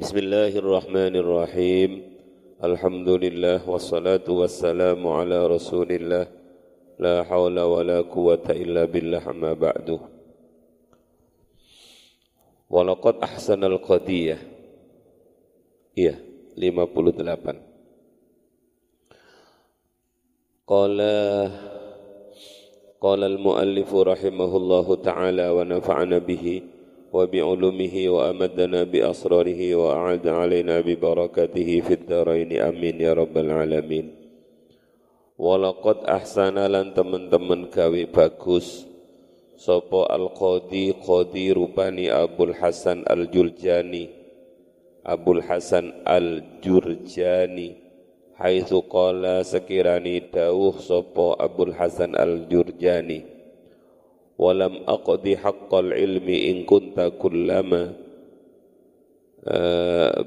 Bismillahirrahmanirrahim. Alhamdulillah wassalatu wassalamu ala rasulillah. La hawla wa la quwata illa billah amma ba'du. Walaqad ahsanal qadiyah. Iya, 58 Qala Qala al-muallifu rahimahullahu ta'ala wa nafa'ana وبعلومه وأمدنا بأسراره وأعد علينا ببركاته في الدارين أمين يا رب العالمين Walaqad ahsana lan teman-teman gawe bagus Sopo al-qadi qadi rupani Abul Hasan al-Jurjani Abul Hasan al-Jurjani Haitsu qala sekirani dawuh sopo Abul Hasan al-Jurjani walam aqdi haqqal ilmi in kunta kullama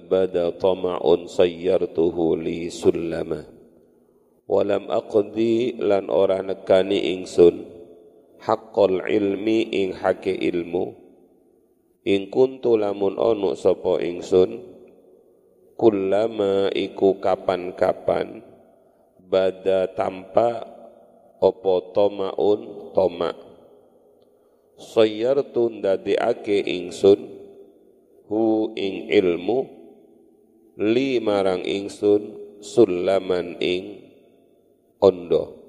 bada tama'un sayyartuhu li sullama. Walam aqdi lan ora nekani ingsun haqqal ilmi ing hake ilmu. Kuntu lamun ono sapa ingsun kullama iku kapan-kapan bada tanpa opo tomaun tomak sayyartu ndadekake ingsun hu ing ilmu li marang ingsun sulaman ing ondo.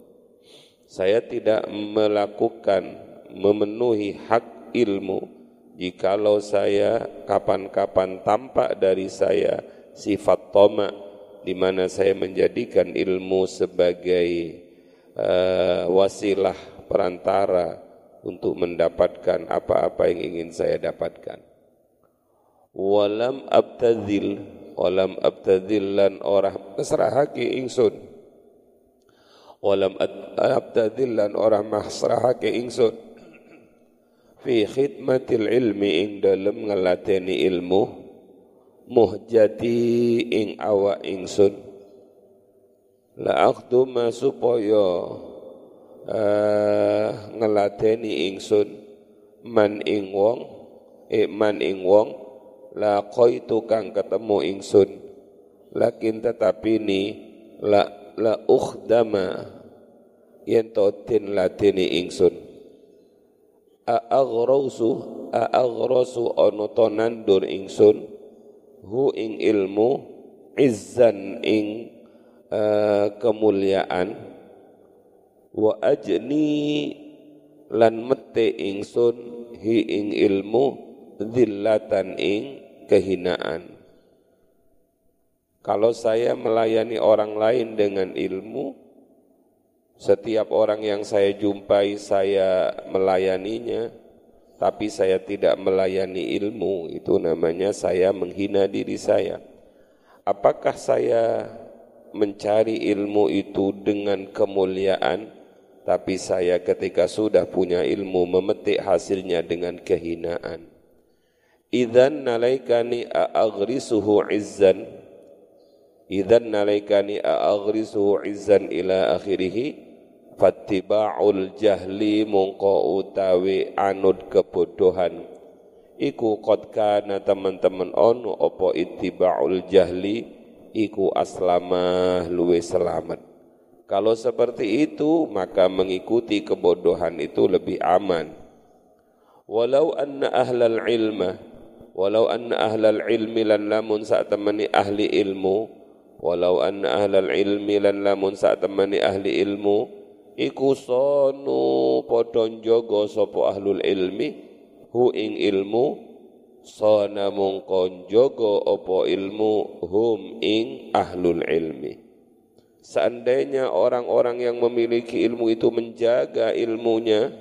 Saya tidak melakukan memenuhi hak ilmu. Jikalau saya kapan-kapan tampak dari saya sifat toma di mana saya menjadikan ilmu sebagai uh, wasilah perantara untuk mendapatkan apa-apa yang ingin saya dapatkan. Walam abtadil, walam abtadil lan orang masrahake ingsun. Walam abtadil lan orang masrahake ingsun. Fi khidmatil ilmi ing dalam ngelateni ilmu, muhjati ing awa ingsun. La akhduma supaya uh, ngelateni ingsun. Man ing wong e man ing wong la qaitu kang ketemu ingsun. Lakin tetapi ni la la ukhdama yen to tin lateni ingsun. A aghrasu a aghrasu ono to nandur ingsun. Hu ing ilmu izzan ing uh, kemuliaan wa ajni lan mete ingsun hi ing ilmu zillatan ing kehinaan. Kalau saya melayani orang lain dengan ilmu setiap orang yang saya jumpai saya melayaninya tapi saya tidak melayani ilmu itu namanya saya menghina diri saya. Apakah saya mencari ilmu itu dengan kemuliaan tapi saya ketika sudah punya ilmu memetik hasilnya dengan kehinaan. Idzan nalaikani a'aghrisuhu izzan. Idzan nalaikani a'aghrisuhu izzan ila akhirih. Fattiba'ul jahli mungko utawi anut kebodohan. Iku qad kana teman-teman ono opo ittiba'ul jahli. Iku aslamah luwe selamat kalau seperti itu, maka mengikuti kebodohan itu lebih aman. Walau anna ahlal ilma, walau anna ahlal ilmi lan lamun saat temani ahli ilmu, walau anna ahlal ilmi lan lamun saat temani ahli ilmu, iku sonu podon jogo sopo ahlul ilmi, hu ing ilmu, sona mungkon jogo opo ilmu, hum ing ahlul ilmi. Seandainya orang-orang yang memiliki ilmu itu menjaga ilmunya,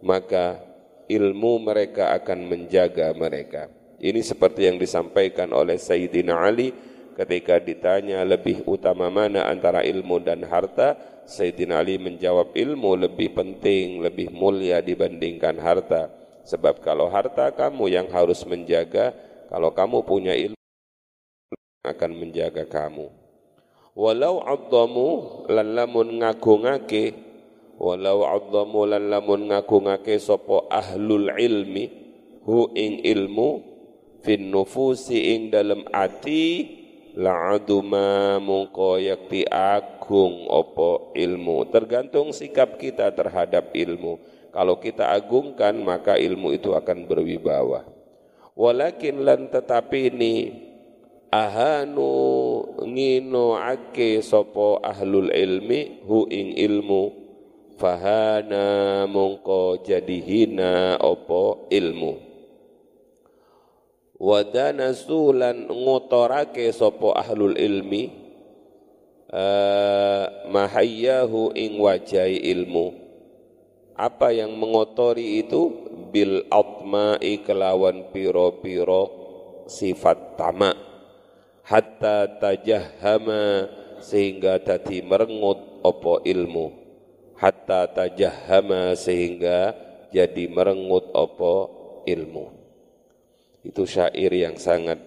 maka ilmu mereka akan menjaga mereka. Ini seperti yang disampaikan oleh Sayyidina Ali ketika ditanya lebih utama mana antara ilmu dan harta, Sayyidina Ali menjawab ilmu lebih penting, lebih mulia dibandingkan harta. Sebab kalau harta kamu yang harus menjaga, kalau kamu punya ilmu akan menjaga kamu walau adzamu lan lamun ngagungake walau adzamu lan lamun ngagungake sapa ahlul ilmi hu ing ilmu fin nufusi ing dalam ati la'aduma mungko yakti agung opo ilmu. Tergantung sikap kita terhadap ilmu. Kalau kita agungkan maka ilmu itu akan berwibawa. Walakin lan tetapi ini ahanu ngino ake sopo ahlul ilmi hu ing ilmu. Fahana mungko jadi hina opo ilmu. Wadana sulan ngotorake sopo ahlul ilmi uh, mahayyahu ing wajai ilmu. Apa yang mengotori itu? Bil atma'i kelawan piro-piro sifat tamak hatta tajahama sehingga tadi merengut opo ilmu hatta tajahama sehingga jadi merengut opo ilmu itu syair yang sangat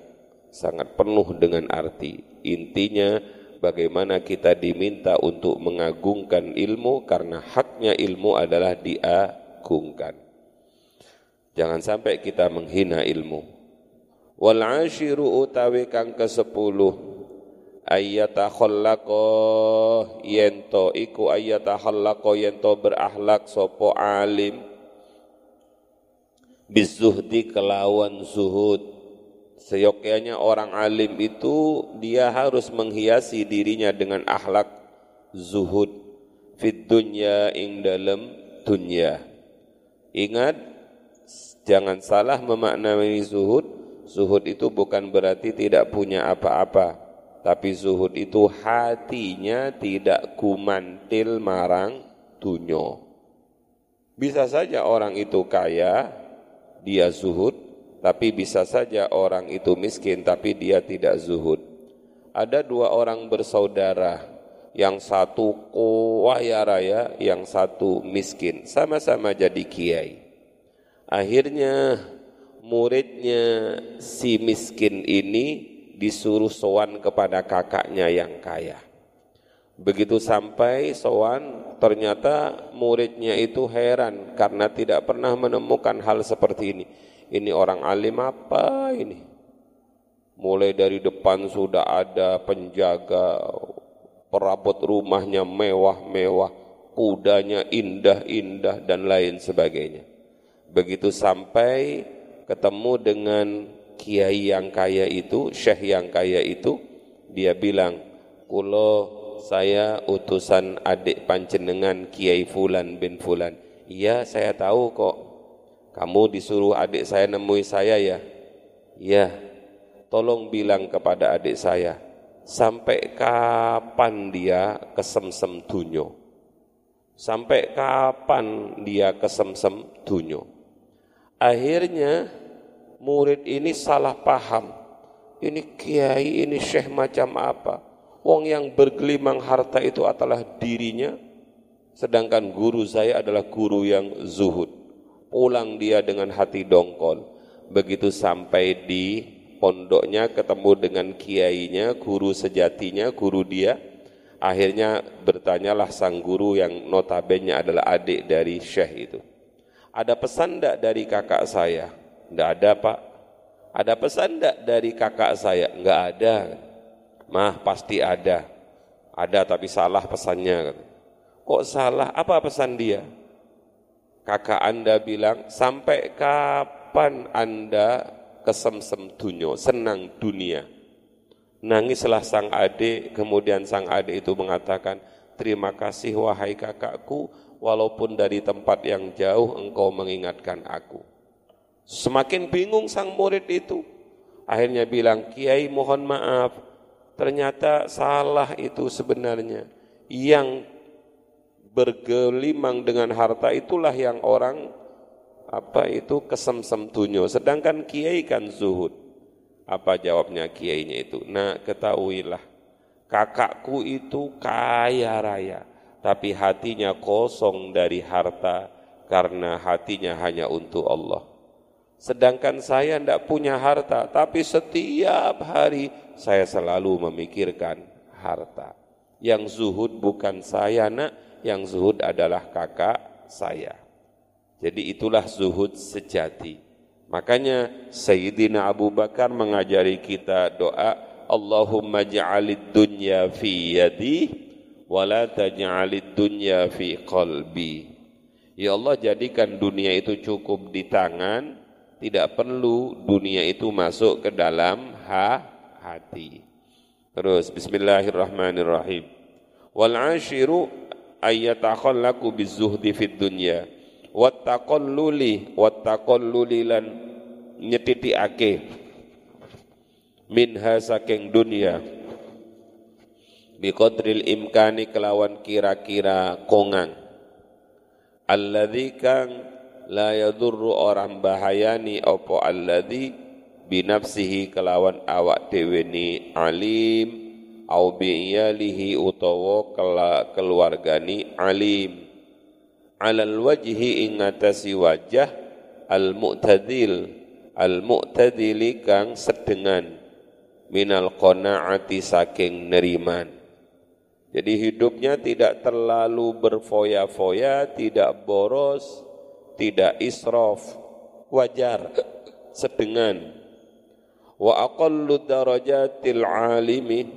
sangat penuh dengan arti. Intinya bagaimana kita diminta untuk mengagungkan ilmu karena haknya ilmu adalah diagungkan. Jangan sampai kita menghina ilmu. Wal ashiru utawi kang ke-10 ayyata khallaqa yento iku ayyata khallaqa yento berakhlak sopo alim. Bizuhdi kelawan zuhud. Seyogyanya orang alim itu dia harus menghiasi dirinya dengan akhlak zuhud. Fit dunya ing dalam dunya. Ingat jangan salah memaknai zuhud zuhud itu bukan berarti tidak punya apa-apa tapi zuhud itu hatinya tidak kumantil marang dunyo bisa saja orang itu kaya dia zuhud, tapi bisa saja orang itu miskin tapi dia tidak zuhud. Ada dua orang bersaudara, yang satu kaya raya, yang satu miskin, sama-sama jadi kiai. Akhirnya muridnya si miskin ini disuruh sowan kepada kakaknya yang kaya. Begitu sampai sowan ternyata muridnya itu heran karena tidak pernah menemukan hal seperti ini. Ini orang alim apa ini? Mulai dari depan sudah ada penjaga, perabot rumahnya mewah-mewah, kudanya indah-indah dan lain sebagainya. Begitu sampai ketemu dengan kiai yang kaya itu, syekh yang kaya itu, dia bilang, "Kulo saya utusan adik pancenengan Kiai Fulan bin Fulan. Iya, saya tahu kok. Kamu disuruh adik saya nemui saya ya? Iya. Tolong bilang kepada adik saya, sampai kapan dia kesemsem dunyo? Sampai kapan dia kesemsem dunyo? Akhirnya murid ini salah paham. Ini kiai, ini syekh macam apa? Wong yang bergelimang harta itu adalah dirinya, sedangkan guru saya adalah guru yang zuhud. Pulang dia dengan hati dongkol. Begitu sampai di pondoknya ketemu dengan kiainya, guru sejatinya, guru dia. Akhirnya bertanyalah sang guru yang notabene adalah adik dari syekh itu. Ada pesan tidak dari kakak saya? Tidak ada pak. Ada pesan tidak dari kakak saya? Enggak ada. Mah pasti ada. Ada tapi salah pesannya. Kok salah? Apa pesan dia? Kakak Anda bilang, sampai kapan Anda kesemsem dunia, senang dunia? Nangislah sang adik, kemudian sang adik itu mengatakan, terima kasih wahai kakakku, walaupun dari tempat yang jauh engkau mengingatkan aku. Semakin bingung sang murid itu. Akhirnya bilang, Kiai mohon maaf, Ternyata salah itu sebenarnya. Yang bergelimang dengan harta itulah yang orang apa itu kesemsem dunyo. Sedangkan kiai kan zuhud. Apa jawabnya kiainya itu? Nah ketahuilah kakakku itu kaya raya. Tapi hatinya kosong dari harta karena hatinya hanya untuk Allah. Sedangkan saya tidak punya harta, tapi setiap hari saya selalu memikirkan harta. Yang zuhud bukan saya nak, yang zuhud adalah kakak saya. Jadi itulah zuhud sejati. Makanya Sayyidina Abu Bakar mengajari kita doa Allahumma ja'alid dunya fi yadi wa la taj'alid dunya fi qalbi. Ya Allah jadikan dunia itu cukup di tangan, tidak perlu dunia itu masuk ke dalam ha hati. Terus bismillahirrahmanirrahim. Wal ashiru ayyatakhallaku bizuhdi fid dunya wattaqalluli wattaqalluli lan nyetitiake minha saking dunia biqadril imkani kelawan kira-kira kongang alladzi kang la yadurru orang bahayani opo alladzi binafsihi kelawan awak dhewe ni alim au bi'iyalihi utawa keluargani alim alal wajhi ingatasi wajah al mu'tadil al-mu'tadili kang sedengan minal qanaati saking neriman. Jadi hidupnya tidak terlalu berfoya-foya, tidak boros, tidak israf, wajar, sedengan. Wa aqallu darajatil alimi.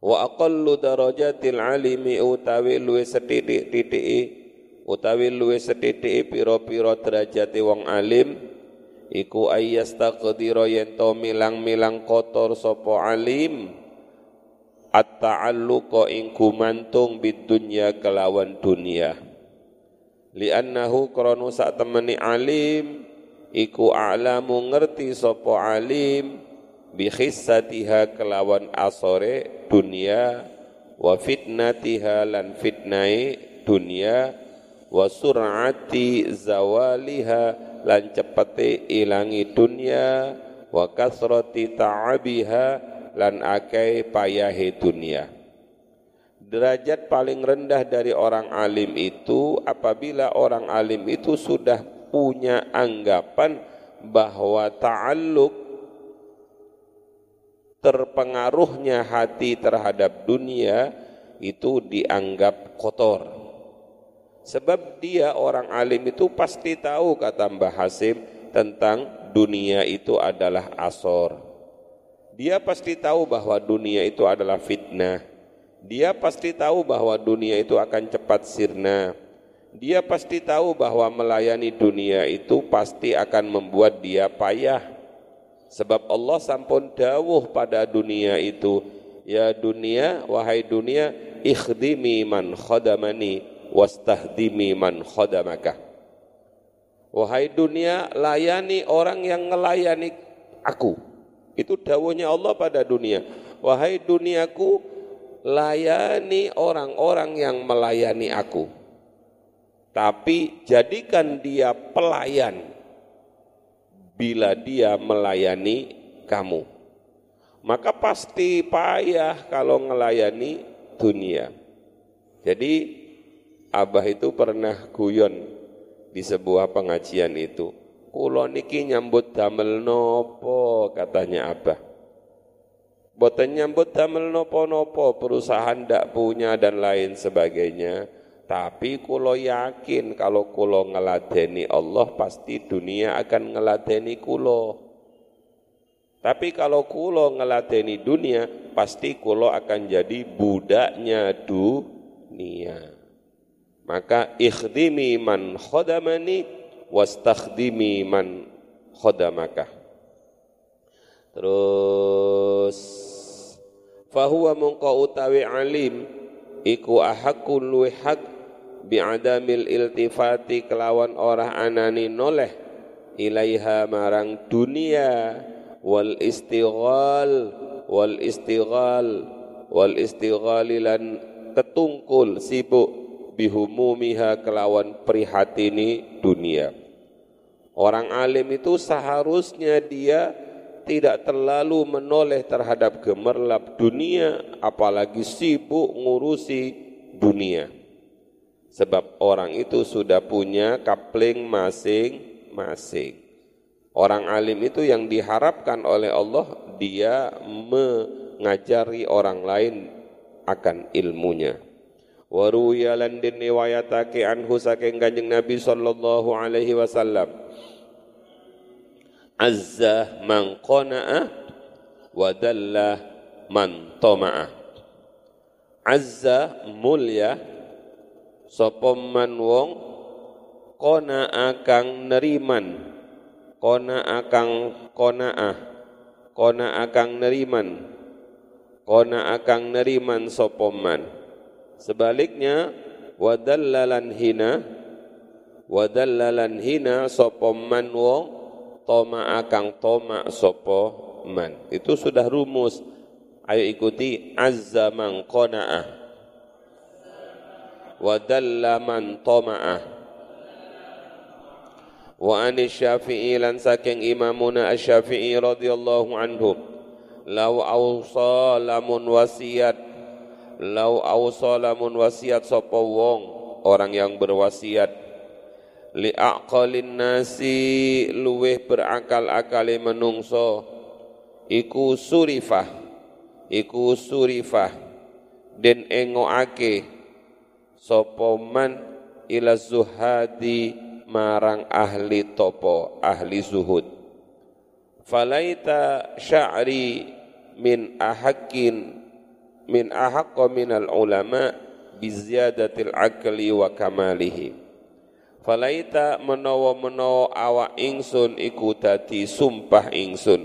Wa aqallu darajatil alimi utawi luwe setitik-titiki utawi luwe sethithike pira-pira derajate wong alim iku ayyastaqdira yen to milang-milang kotor sapa alim. At-ta'alluqa ing gumantung bidunya kelawan dunia. Li'annahu krana sak temeni alim iku a'lamu ngerti sapa alim bi khissatiha kelawan asore dunia wa fitnatiha lan fitnai dunia wa sur'ati zawaliha lan cepete ilangi dunia wa kasrati ta'abiha lan akai payahe dunia. Derajat paling rendah dari orang alim itu apabila orang alim itu sudah punya anggapan bahwa ta'alluq terpengaruhnya hati terhadap dunia itu dianggap kotor Sebab dia orang alim itu pasti tahu kata Mbah Hasim tentang dunia itu adalah asor. Dia pasti tahu bahwa dunia itu adalah fitnah. Dia pasti tahu bahwa dunia itu akan cepat sirna. Dia pasti tahu bahwa melayani dunia itu pasti akan membuat dia payah. Sebab Allah sampun dawuh pada dunia itu, ya dunia, wahai dunia, ikhdimi man khadamani wastahdimi man khadamaka. Wahai dunia, layani orang yang melayani aku. Itu dawuhnya Allah pada dunia. Wahai duniaku, layani orang-orang yang melayani aku. Tapi jadikan dia pelayan bila dia melayani kamu. Maka pasti payah kalau melayani dunia. Jadi Abah itu pernah guyon di sebuah pengajian itu. Kulo niki nyambut damel nopo katanya Abah. Boten nyambut damel nopo-nopo, perusahaan ndak punya dan lain sebagainya. Tapi kulo yakin kalau kulo ngeladeni Allah pasti dunia akan ngeladeni kulo. Tapi kalau kulo ngeladeni dunia pasti kulo akan jadi budaknya dunia. Maka ikhdimi man khodamani wastakhdimi man khodamaka. Terus fahuwa mungka utawi alim iku ahakun luwe hak bi'adamil iltifati kelawan orang anani noleh ilaiha marang dunia wal istighal wal istighal wal istighalilan ketungkul sibuk bihumumiha kelawan prihatini dunia. Orang alim itu seharusnya dia tidak terlalu menoleh terhadap gemerlap dunia, apalagi sibuk ngurusi dunia. Sebab orang itu sudah punya kapling masing-masing. Orang alim itu yang diharapkan oleh Allah, dia mengajari orang lain akan ilmunya wa ruwiya lan den riwayatake anhu saking Kanjeng Nabi sallallahu alaihi wasallam. Azza man qana'a wa dalla man tama'a. Azza mulya sapa man wong kona akang neriman. Kona akang konaah kona akang neriman. Kona akang neriman sapa man Sebaliknya wadallalan hina wadallalan hina sapa man wong toma akang toma sapa man. Itu sudah rumus. Ayo ikuti azza man qana'ah wadalla man toma'ah wa an syafi'i lan saking imamuna asy-syafi'i radhiyallahu anhu law awsa lamun wasiat lau awsalamun wasiat sapa wong orang yang berwasiat. Li aqalin nasi luweh berakal-akale menungso. Iku surifah iku surifah. Den engoake sapa man ila zuhadi marang ahli topo ahli zuhud. Falaita sya'ri min ahakin min ahaqqa minal ulama biziyadatil akli wa kamalihi. Falaita menawa-menawa awak ingsun iku dadi sumpah ingsun.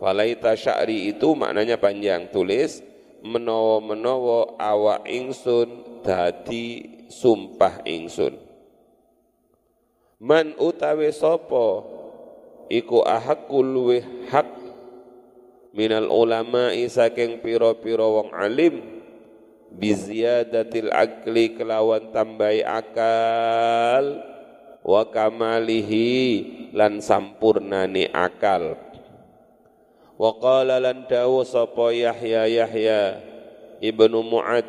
Falaita sya'ri itu maknanya panjang tulis menawa-menawa awak ingsun dadi sumpah ingsun. Man utawi sapa iku ahakul luweh hak minal ulama saking piro-piro wong alim. Biziyadatil akli kelawan tambahi akal. Wa kamalihi lan sampurnani akal. Wa qala lan dawu sapa Yahya Yahya ibnu Mu'ad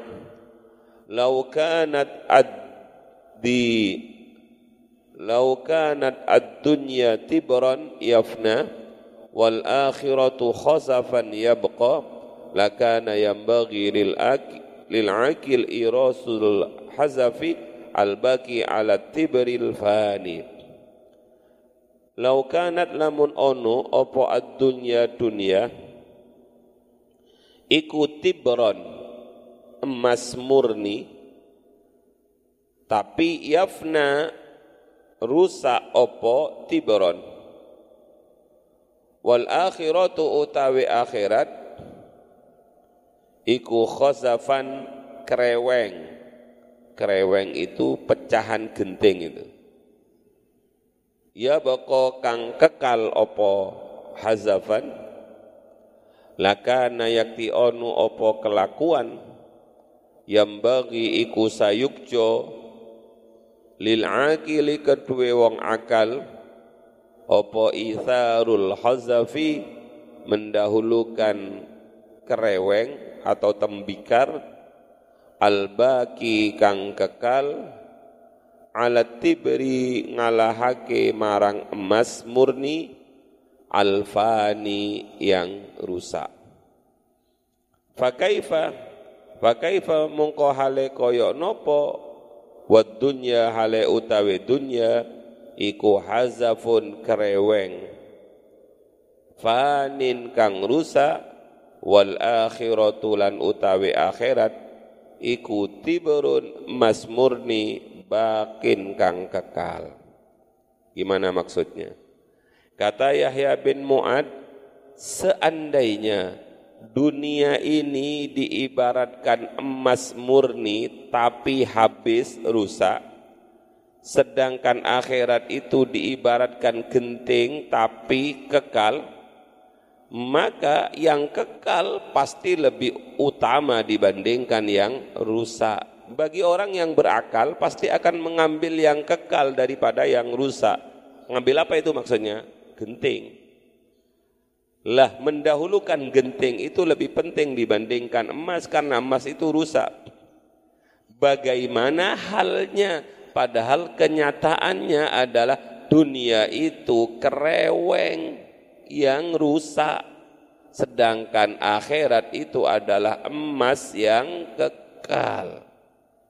law kanat addi law kanat ad-dunya tibran yafna wal akhiratu khasafan yabqa lakana yanbaghi lil akil lil akil irasul hazafi al baqi ala tibril fani. Lau kanat lamun ono opo ad dunya dunya iku tibron emas murni tapi yafna rusak opo tibron wal akhiratu utawi akhirat iku khosafan kreweng. Kreweng itu pecahan genting itu. Ya bako kang kekal opo hazafan lakana yakti onu opo kelakuan yang bagi iku sayukjo lil akili kedue wong akal Opo itharul hazafi mendahulukan kereweng atau tembikar albaki kang kekal alat tibri ngalahake marang emas murni alfani yang rusak. Fakaifa fakaifa mongko hale koyok nopo wad dunya hale utawi dunya iku hazafun kereweng. Fanin kang rusak wal akhiratu lan utawi akhirat iku tibrun masmurni bakin kang kekal. Gimana maksudnya? Kata Yahya bin Muad seandainya dunia ini diibaratkan emas murni tapi habis rusak sedangkan akhirat itu diibaratkan genting tapi kekal, maka yang kekal pasti lebih utama dibandingkan yang rusak. Bagi orang yang berakal pasti akan mengambil yang kekal daripada yang rusak. Mengambil apa itu maksudnya? Genting. Lah mendahulukan genting itu lebih penting dibandingkan emas karena emas itu rusak. Bagaimana halnya Padahal kenyataannya adalah dunia itu kereweng yang rusak. Sedangkan akhirat itu adalah emas yang kekal.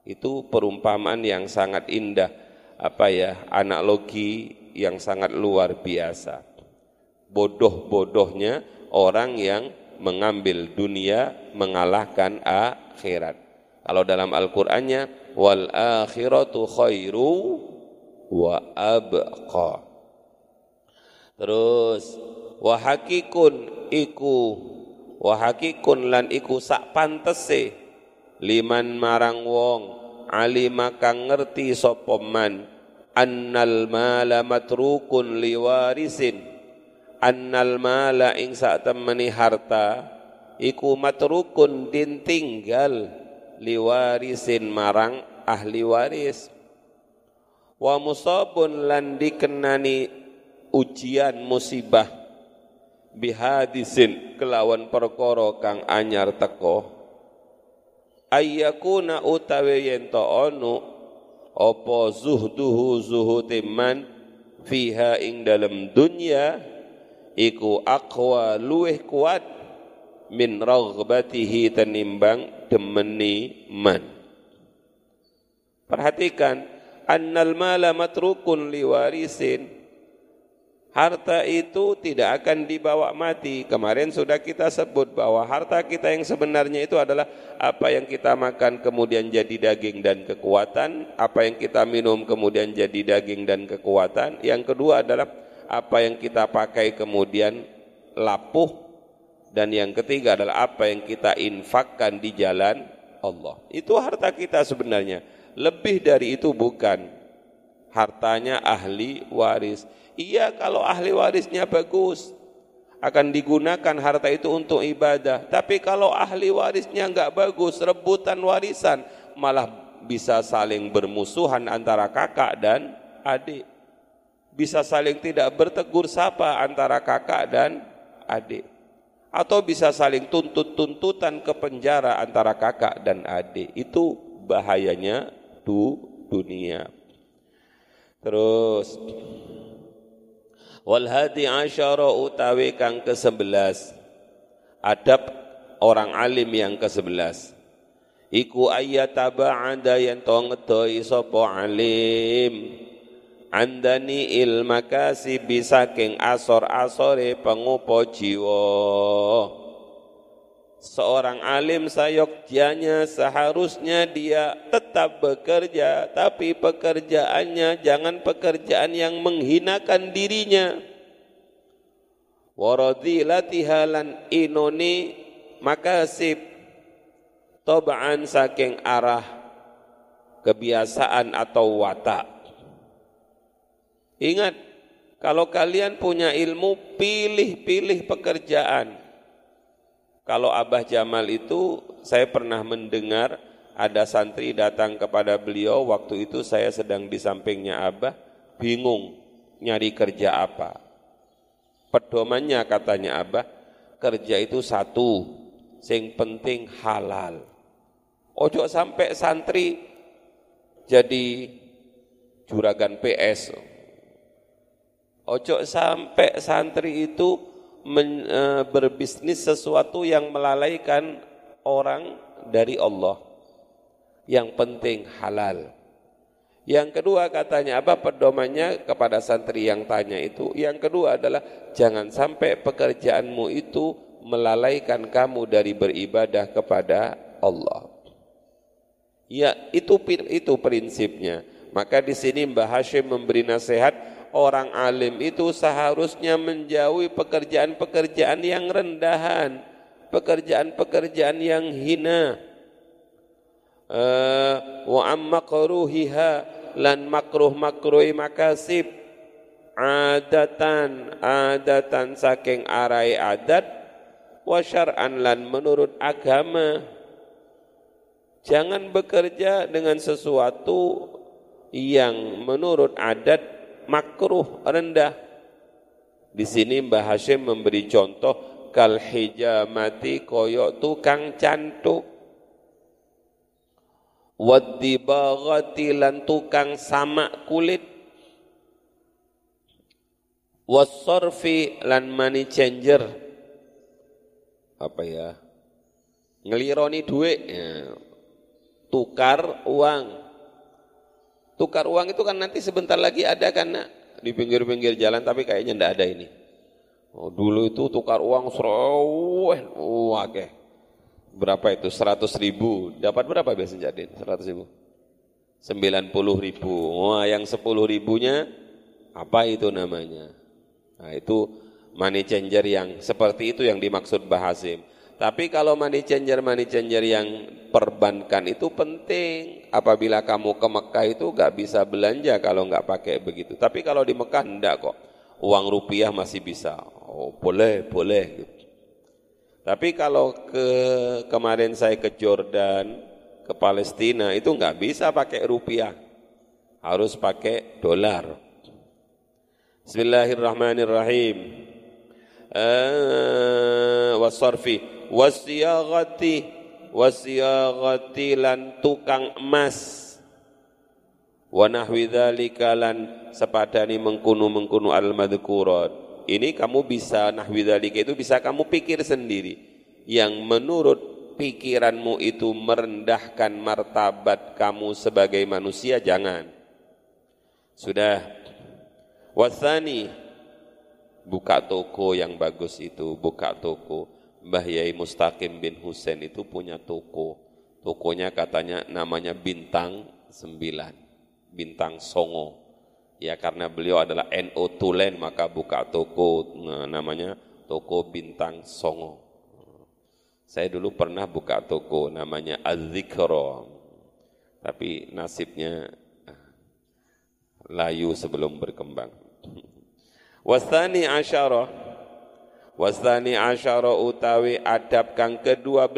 Itu perumpamaan yang sangat indah, apa ya, analogi yang sangat luar biasa. Bodoh-bodohnya orang yang mengambil dunia mengalahkan akhirat. Kalau dalam Al-Qur'annya wal akhiratu khairu wa abqa. Terus wa hakikun iku wa hakikun lan iku sak pantese liman marang wong alima kang ngerti sapa man annal mala matrukun liwarisin annal mala ing sak temeni harta iku matrukun din tinggal liwarisin marang ahli waris. Wa musabun lan dikenani ujian musibah. Bihadisin kelawan perkara kang anyar teko. Ayyakuna utawi yen to ono apa zuhduhu zuhutiman fiha ing dalam dunya iku aqwa luweh kuat min raghbatihi tenimbang demeni man perhatikan annal mala matrukun liwarisin harta itu tidak akan dibawa mati. Kemarin sudah kita sebut bahwa harta kita yang sebenarnya itu adalah apa yang kita makan kemudian jadi daging dan kekuatan, apa yang kita minum kemudian jadi daging dan kekuatan. Yang kedua adalah apa yang kita pakai kemudian lapuh dan yang ketiga adalah apa yang kita infakkan di jalan Allah. Itu harta kita sebenarnya. Lebih dari itu bukan hartanya ahli waris Iya kalau ahli warisnya bagus akan digunakan harta itu untuk ibadah. Tapi kalau ahli warisnya enggak bagus, rebutan warisan malah bisa saling bermusuhan antara kakak dan adik. Bisa saling tidak bertegur sapa antara kakak dan adik. Atau bisa saling tuntut-tuntutan ke penjara antara kakak dan adik. Itu bahayanya du dunia. Terus Wal hadi asyara utawi kang ke-11. Adab orang alim yang ke-11. Iku anda yang to ngedoi sapa alim. Andani bisa keng asor-asore pengupo jiwa. Seorang alim sayokjanya seharusnya dia tetap bekerja tapi pekerjaannya jangan pekerjaan yang menghinakan dirinya. Waradilatihalan inoni makasib. Tobaan saking arah kebiasaan atau watak ingat kalau kalian punya ilmu pilih-pilih pekerjaan kalau Abah Jamal itu saya pernah mendengar ada santri datang kepada beliau waktu itu saya sedang di sampingnya Abah bingung nyari kerja apa. Pedomannya katanya Abah, kerja itu satu, sing penting halal. Ojo sampai santri jadi juragan PS. Ojo sampai santri itu men, e, berbisnis sesuatu yang melalaikan orang dari Allah. Yang penting halal. Yang kedua katanya apa pedomannya kepada santri yang tanya itu. Yang kedua adalah jangan sampai pekerjaanmu itu melalaikan kamu dari beribadah kepada Allah. Ya, itu itu prinsipnya. Maka di sini Mbah Hashim memberi nasihat orang alim itu seharusnya menjauhi pekerjaan-pekerjaan yang rendahan, pekerjaan-pekerjaan yang hina. Uh, wa ammakruhiha lan makruh makruhi makasib adatan adatan saking arai adat wa syar'an lan menurut agama jangan bekerja dengan sesuatu yang menurut adat makruh rendah. Di sini Mbah Hashim memberi contoh kal hijamati koyok tukang cantuk. Wadibagati lan tukang sama kulit. Wasorfi lan money changer. Apa ya? Ngelironi duit. Ya. tukar uang. Tukar uang itu kan nanti sebentar lagi ada kan nak? di pinggir-pinggir jalan tapi kayaknya ndak ada ini. Oh, dulu itu tukar uang seraweh, oh, oke. Berapa itu? 100 ribu. Dapat berapa biasanya jadi? 100 ribu. 90 ribu. Wah, yang 10 ribunya apa itu namanya? Nah, itu money changer yang seperti itu yang dimaksud Bahasim. Tapi kalau money changer money changer yang perbankan itu penting. Apabila kamu ke Mekah itu nggak bisa belanja kalau nggak pakai begitu. Tapi kalau di Mekah enggak kok. Uang rupiah masih bisa. Oh, boleh, boleh. Tapi kalau ke kemarin saya ke Jordan, ke Palestina itu nggak bisa pakai rupiah. Harus pakai dolar. Bismillahirrahmanirrahim. Uh, wasarfi wasiyagati wasiyagati lan tukang emas. Wa nahwi dzalika lan sepadani mengkunu-mengkunu al-madhkurat. Ini kamu bisa nahwi dzalika itu bisa kamu pikir sendiri. Yang menurut pikiranmu itu merendahkan martabat kamu sebagai manusia jangan. Sudah. Wasani buka toko yang bagus itu buka toko Mbah Yai Mustaqim bin Husain itu punya toko. Tokonya katanya namanya Bintang Sembilan, Bintang Songo. Ya karena beliau adalah NO Tulen maka buka toko nah, namanya toko Bintang Songo. Saya dulu pernah buka toko namanya Azikro. Tapi nasibnya ah, layu sebelum berkembang. Wasani asyarah Wasani asyara utawi adab kang ke-12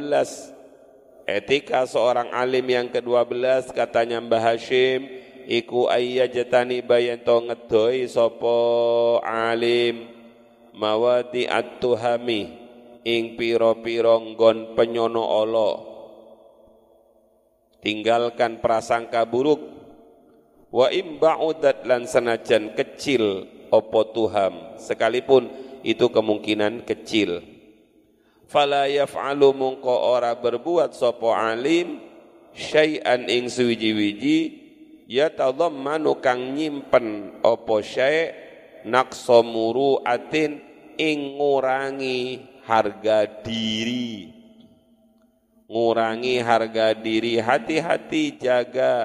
Etika seorang alim yang ke-12 katanya Mbah Hashim iku ayyajatani bayanto ngedoi sopo alim. Mawadi at-tuhami ing piro-piro nggon penyono Allah tinggalkan prasangka buruk. Wa imba'udat lan senajan kecil opo tuham. Sekalipun itu kemungkinan kecil. Fala yaf'alu mungko ora berbuat sopo alim syai'an ing suwiji-wiji yatadhammanu kang nyimpen opo syai' naqsa muru'atin ing ngurangi harga diri. Ngurangi harga diri, hati-hati jaga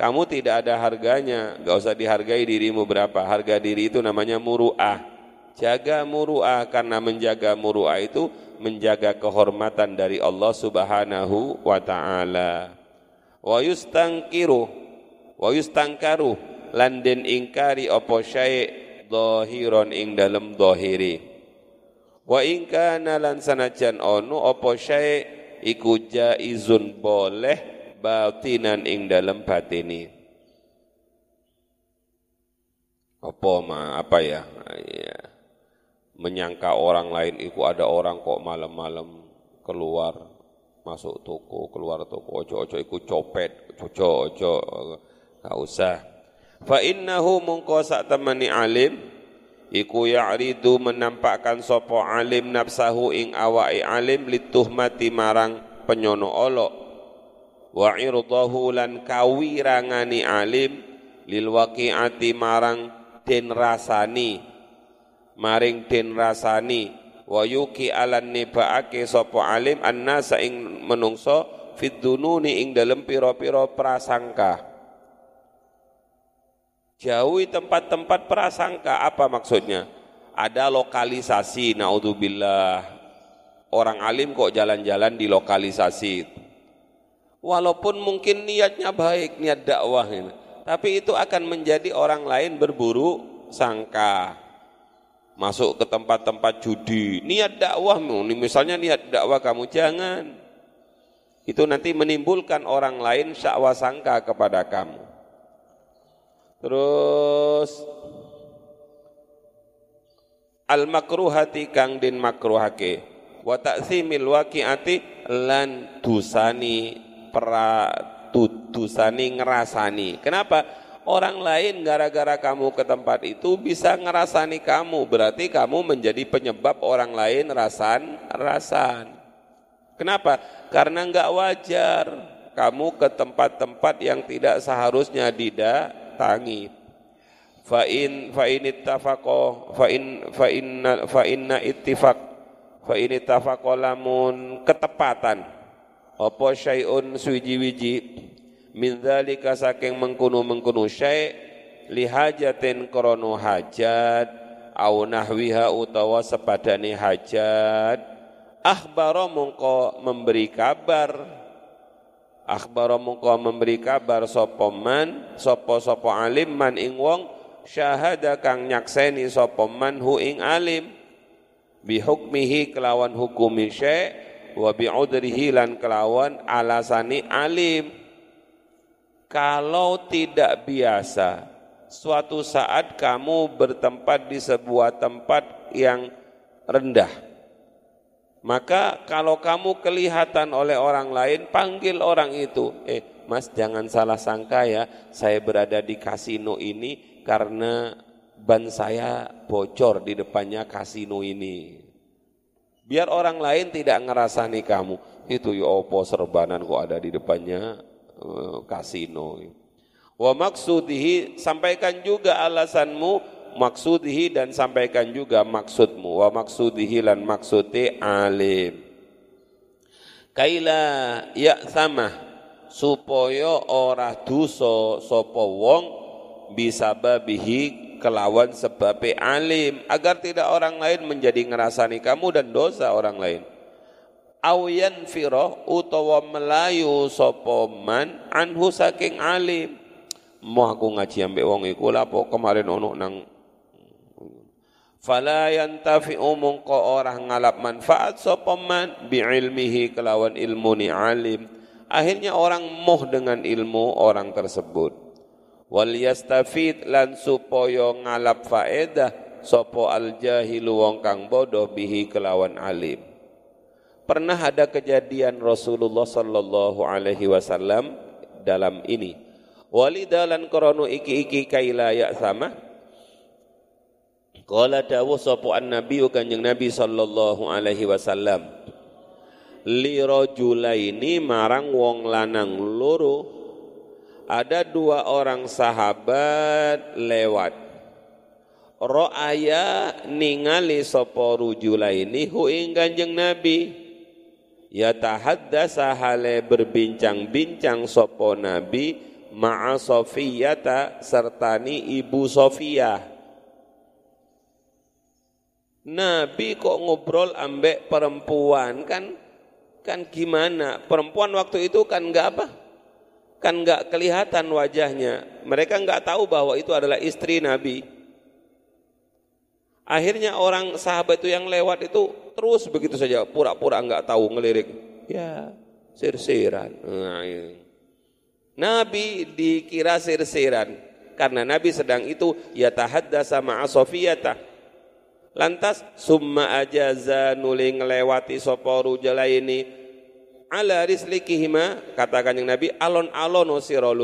kamu tidak ada harganya, gak usah dihargai dirimu berapa. Harga diri itu namanya muru'ah. Jaga muru'ah karena menjaga muru'ah itu menjaga kehormatan dari Allah Subhanahu wa taala. Wa yustangkiru wa yustangkaru lan den ingkari apa syai' zahiron ing dalem zahiri. Wa in kana lan sanajan ono apa syai' iku jaizun boleh batinan ing dalem batini. Apa ma apa ya? ya menyangka orang lain itu ada orang kok malam-malam keluar masuk toko keluar toko ojo ojo ikut copet ojo ojo gak usah. Fa innahu mungko sak temani alim iku ya'ridu menampakkan sopo alim nafsahu ing awai alim lituhmati marang penyono olok. Wa irdahu lan kawirangani alim lil waqi'ati marang den rasani maring den rasani wa yuki alan nibaake sapa alim annasa ing menungso fid dununi ing dalem pira-pira prasangka. Jauhi tempat-tempat prasangka apa maksudnya? Ada lokalisasi naudzubillah. Orang alim kok jalan-jalan di lokalisasi. Walaupun mungkin niatnya baik niat dakwah ini tapi itu akan menjadi orang lain berburu sangka masuk ke tempat-tempat judi, niat dakwahmu, misalnya niat dakwah kamu jangan. Itu nanti menimbulkan orang lain syakwa sangka kepada kamu. Terus al makruhati kang din makruhake wa ta'zimil waqi'ati lan dusani pra dusani ngerasani. Kenapa? Orang lain gara-gara kamu ke tempat itu bisa ngerasani kamu, berarti kamu menjadi penyebab orang lain rasan rasan. Kenapa? Karena enggak wajar kamu ke tempat-tempat yang tidak seharusnya didatangi. Fa in fa in ittafaqo fa in fa inna fa inna ittifaq fa in ittafaqo lamun ketepatan apa syai'un suwiji-wiji min dzalika saking mengkono-mengkono syai' lihajatin krana hajat au nahwiha utawa sepadane hajat. Akhbara mongko memberi kabar. Akhbara mongko memberi kabar sapa man sapa sapa alim man ing wong syahada kang nyakseni sapa man hu ing alim. Bihukmihi kelawan hukumi syai wa bi'udrihi lan kelawan alasani alim kalau tidak biasa suatu saat kamu bertempat di sebuah tempat yang rendah maka kalau kamu kelihatan oleh orang lain, panggil orang itu. Eh, mas jangan salah sangka ya, saya berada di kasino ini karena ban saya bocor di depannya kasino ini. Biar orang lain tidak ngerasani kamu. Itu ya opo serbanan kok ada di depannya kasino. Wa maksudihi sampaikan juga alasanmu maksudihi dan sampaikan juga maksudmu. Wa maksudihi lan maksudi alim. Kaila ya sama supaya ora dosa sapa wong bisa babihi kelawan sebab alim. Agar tidak orang lain menjadi ngerasani kamu dan dosa orang lain awiyan firoh utawa melayu sapa man anhu saking alim. Mau aku ngaji ambek wong iku lapo kemarin ono nang fala yantafi'u mungko orang ngalap manfaat sapa man biilmihi kelawan ilmu ni alim. Akhirnya orang moh dengan ilmu orang tersebut. Wal yastafid lan supaya ngalap faedah sapa al jahilu wong kang bodoh bihi kelawan alim pernah ada kejadian Rasulullah sallallahu alaihi wasallam dalam ini walidalan krono iki-iki kaila ya sama Qala dawuh sapa an-nabi kanjeng Nabi sallallahu alaihi wasallam. Li rajulaini marang wong lanang loro ada dua orang sahabat lewat. Ro'aya ningali sapa rujulaini hu ing kanjeng Nabi. Ya tahaddasa hale berbincang-bincang sapa Nabi ma'a Sofiyata sertani ibu Sofiyah Nabi kok ngobrol ambek perempuan kan kan gimana? Perempuan waktu itu kan enggak apa? Kan enggak kelihatan wajahnya. Mereka enggak tahu bahwa itu adalah istri Nabi. Akhirnya orang sahabat itu yang lewat itu terus begitu saja pura-pura enggak tahu ngelirik. Ya, sir-siran. Nah, Nabi dikira sir-siran karena Nabi sedang itu ya tahaddasa ma'a Sofiyata Lantas summa ajaza nuli ngelewati sapa ini ala rislikihima katakan yang Nabi alon-alon sira.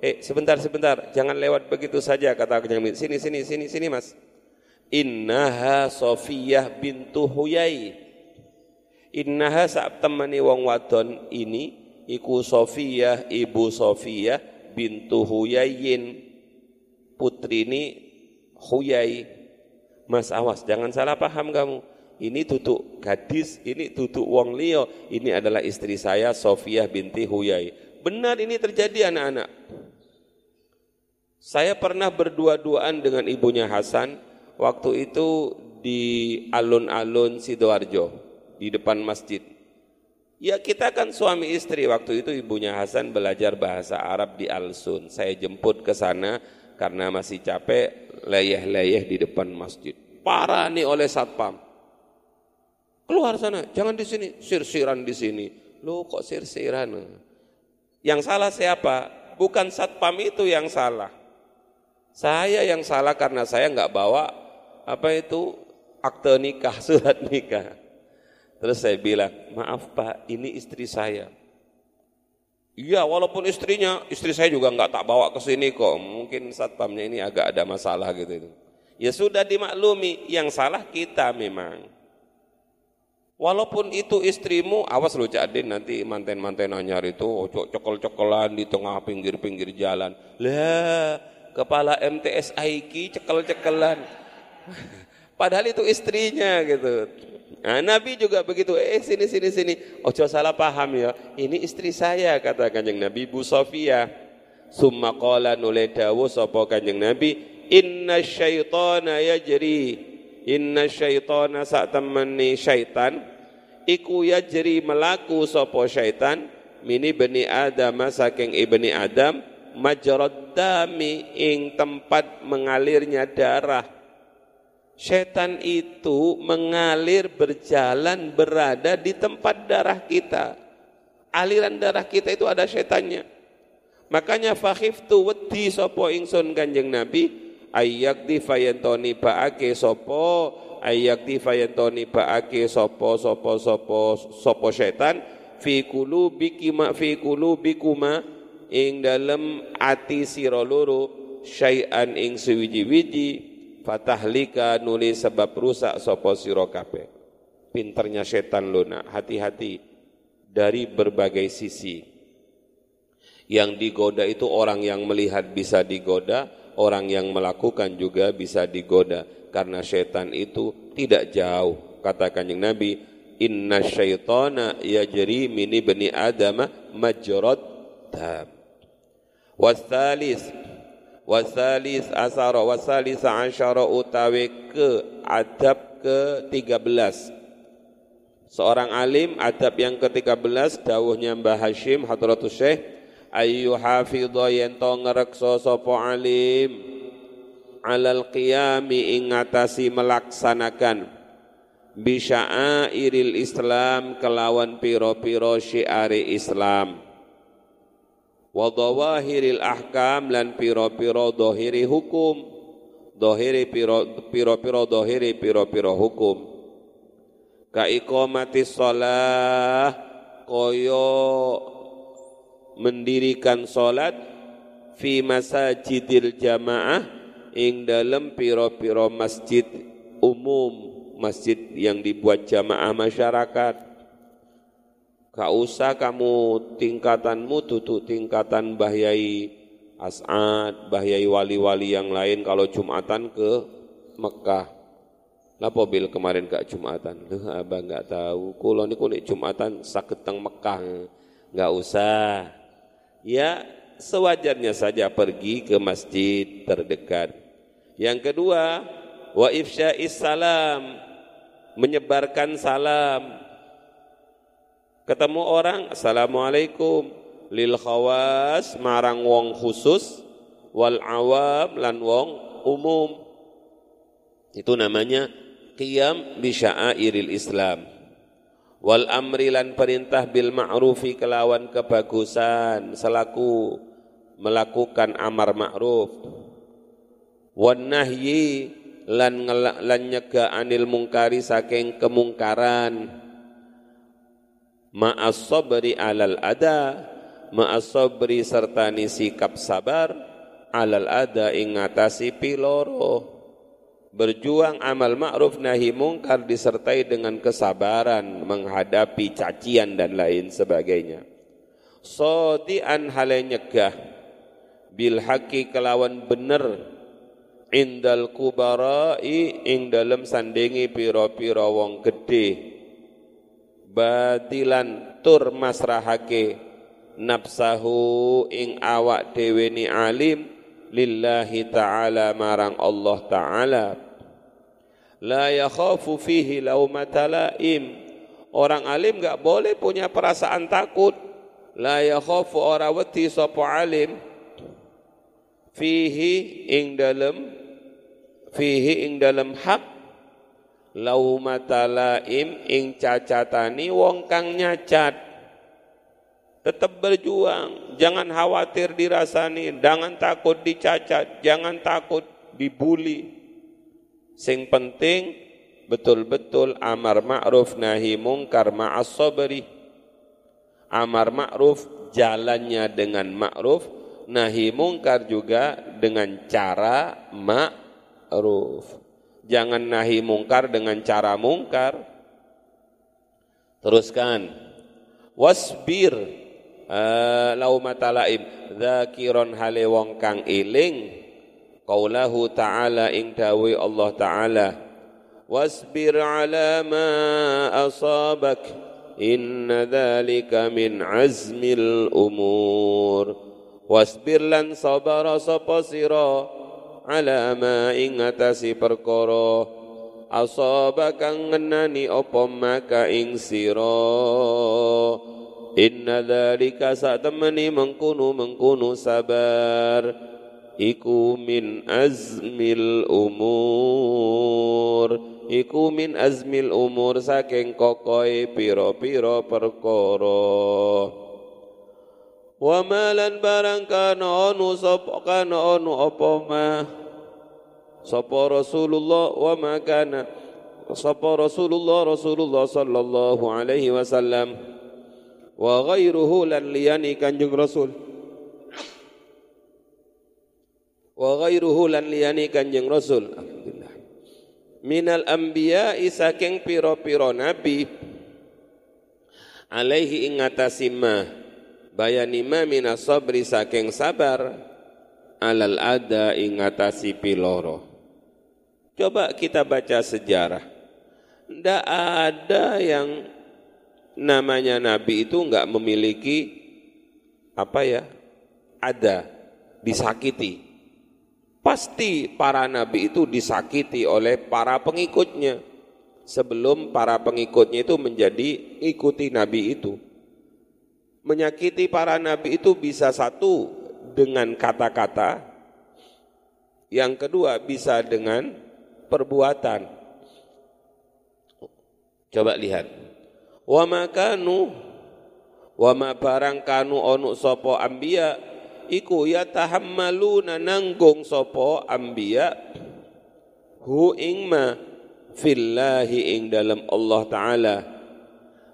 Eh sebentar sebentar jangan lewat begitu saja kata yang Nabi. Sini sini sini sini Mas. Innaha Sofiyah bintu Huyai. Innaha saat temani wong wadon ini iku Sofiyah ibu Sofiyah bintu Huyayin putrini Huyai Mas awas jangan salah paham kamu. Ini tutuk gadis, ini tutuk wong Leo, ini adalah istri saya Sofia binti Huyai. Benar ini terjadi anak-anak. Saya pernah berdua-duaan dengan ibunya Hasan waktu itu di alun-alun Sidoarjo di depan masjid. Ya kita kan suami istri waktu itu ibunya Hasan belajar bahasa Arab di Alsun. Saya jemput ke sana karena masih capek leyeh-leyeh di depan masjid. Parah nih oleh satpam. Keluar sana, jangan di sini, sirsiran di sini. Lu kok sirsiran? Yang salah siapa? Bukan satpam itu yang salah. Saya yang salah karena saya nggak bawa apa itu akte nikah, surat nikah. Terus saya bilang, maaf pak, ini istri saya. Iya, walaupun istrinya, istri saya juga nggak tak bawa ke sini kok. Mungkin satpamnya ini agak ada masalah gitu itu. Ya sudah dimaklumi, yang salah kita memang. Walaupun itu istrimu, awas lu Cak Din nanti manten-manten anyar itu ojo cekel-cekelan di tengah pinggir-pinggir jalan. Lah, kepala MTS Aiki cekel-cekelan. Padahal itu istrinya gitu. Nah, Nabi juga begitu. Eh sini sini sini. Ojo salah paham ya. Ini istri saya kata Kanjeng Nabi Bu Sofia. Summa qala nule dawu sapa Kanjeng Nabi, "Inna syaitana yajri Inna syaitana saat temani syaitan iku yajri melaku sopo syaitan mini bani Adam saking ibni Adam majrad dami ing tempat mengalirnya darah Syaitan itu mengalir berjalan berada di tempat darah kita. Aliran darah kita itu ada syaitannya. Makanya fakhiftu wedi sopo ingsun kanjeng Nabi. Ayyakti fayantoni baake sopo. Ayyakti fayantoni baake sopo sopo sopo sopo syaitan fi kulubikima fi kulubikuma. Ing dalem ati sira loro syai'an ing sewiji-wiji fatahlika nulis sebab rusak sopo sira kabeh. Pinternya setan luna hati-hati dari berbagai sisi. Yang digoda itu orang yang melihat bisa digoda orang yang melakukan juga bisa digoda. Karena setan itu tidak jauh. Kata kanjeng Nabi inna syaitana yajri mini bani adama majrad dam. Wasalis wasalis asara wasalis asyara utawi ke adab ke 13 seorang alim adab yang ke-13 dawuhnya Mbah Hashim Hadratus Syekh ayu hafidha yen to ngreksa sapa alim? Alal qiyami ing ngatasi melaksanakan. Bisya'airil Islam kelawan piro-piro syiari Islam wa dhawahiril ahkam lan piro-piro dohiri hukum. Dohiri piro-piro dohiri piro-piro hukum. Ka iqamati shalah koyo mendirikan solat fi masajidil jamaah ing dalam piro-piro masjid umum masjid yang dibuat jamaah masyarakat Gak usah kamu tingkatanmu tutup tingkatan bahyai As'ad, bahyai wali-wali yang lain kalau Jumatan ke Mekah. Lapa bil kemarin gak Jumatan? Loh, abang gak tahu. Kulo niku nek Jumatan sakit teng Mekah. Gak usah ya sewajarnya saja pergi ke masjid terdekat. Yang kedua, wa ifsya'is salam, menyebarkan salam. Ketemu orang, Assalamualaikum, lil khawas, marang wong khusus, wal awam, lan wong umum. Itu namanya qiyam bi sya'airil Islam. Wal amri lan perintah bil ma'rufi kelawan kebagusan selaku melakukan amar ma'ruf. Wan nahyi lan lan nyega anil mungkari saking kemungkaran ma'as sabri alal ada ma'as sabri serta sikap sabar alal ada ing ngatasi piloro Berjuang amal ma'ruf nahi mungkar disertai dengan kesabaran menghadapi cacian dan lain sebagainya. Sodian hale nyegah bil haqi kelawan bener indal kubarai ing dalam sandingi piro-piro wong gede batilan tur masrahake nafsahu ing awak dewe ni alim lillahi ta'ala marang Allah ta'ala. La yakhafu fihi laumata laim orang alim enggak boleh punya perasaan takut. La yakhafu ora wedi sapa alim. Fihi ing dalem fihi ing dalem hak laumata laim ing cacatani wong kang nyacat. Tetap berjuang, jangan khawatir dirasani, jangan takut dicacat, jangan takut dibuli, Sing penting betul-betul amar ma'ruf nahi mungkar ma'as sabri. Amar ma'ruf jalannya dengan ma'ruf, nahi mungkar juga dengan cara ma'ruf. Jangan nahi mungkar dengan cara mungkar. Teruskan. Wasbir uh, laumata laim dzakiron hale wong kang eling qaulahu ta'ala ing dawe Allah ta'ala. Wasbir ala ma asabak. Inna dzalika min azmil umur. Wasbir lan sabara sapa sira ala ma ing atasi perkara. Asaba kang ngenani apa maka ing sira. Inna dzalika satemeni mengkunu mengkunu sabar. Iku min azmil umur. Iku min azmil umur saking kokoe pira-pira perkara. Wa malan barang kana anu sapa kana anu apa sapa Rasulullah wa ma kana. Sapa Rasulullah Rasulullah sallallahu alaihi wasallam. Wa ghairuhu lan liyani kanjeng Rasul. Wa ghairuhu lan liyani kanjeng Rasul. Alhamdulillah. Minal anbiya saking pira-pira nabi. Alaihi ing ngatasi ma bayanima minas sabri saking sabar. Alal ada ingatasi piloro coba kita baca sejarah. Ndak ada yang namanya nabi itu enggak memiliki apa ya ada disakiti. Pasti para nabi itu disakiti oleh para pengikutnya. Sebelum para pengikutnya itu menjadi ikuti nabi itu. Menyakiti para nabi itu bisa satu dengan kata-kata, yang kedua bisa dengan perbuatan. Coba lihat. Wa makanu wa ma barang kanu onu sopo ambia iku ya tahammaluna nanggung sopo ambia hu ingma fillahi ing dalam Allah taala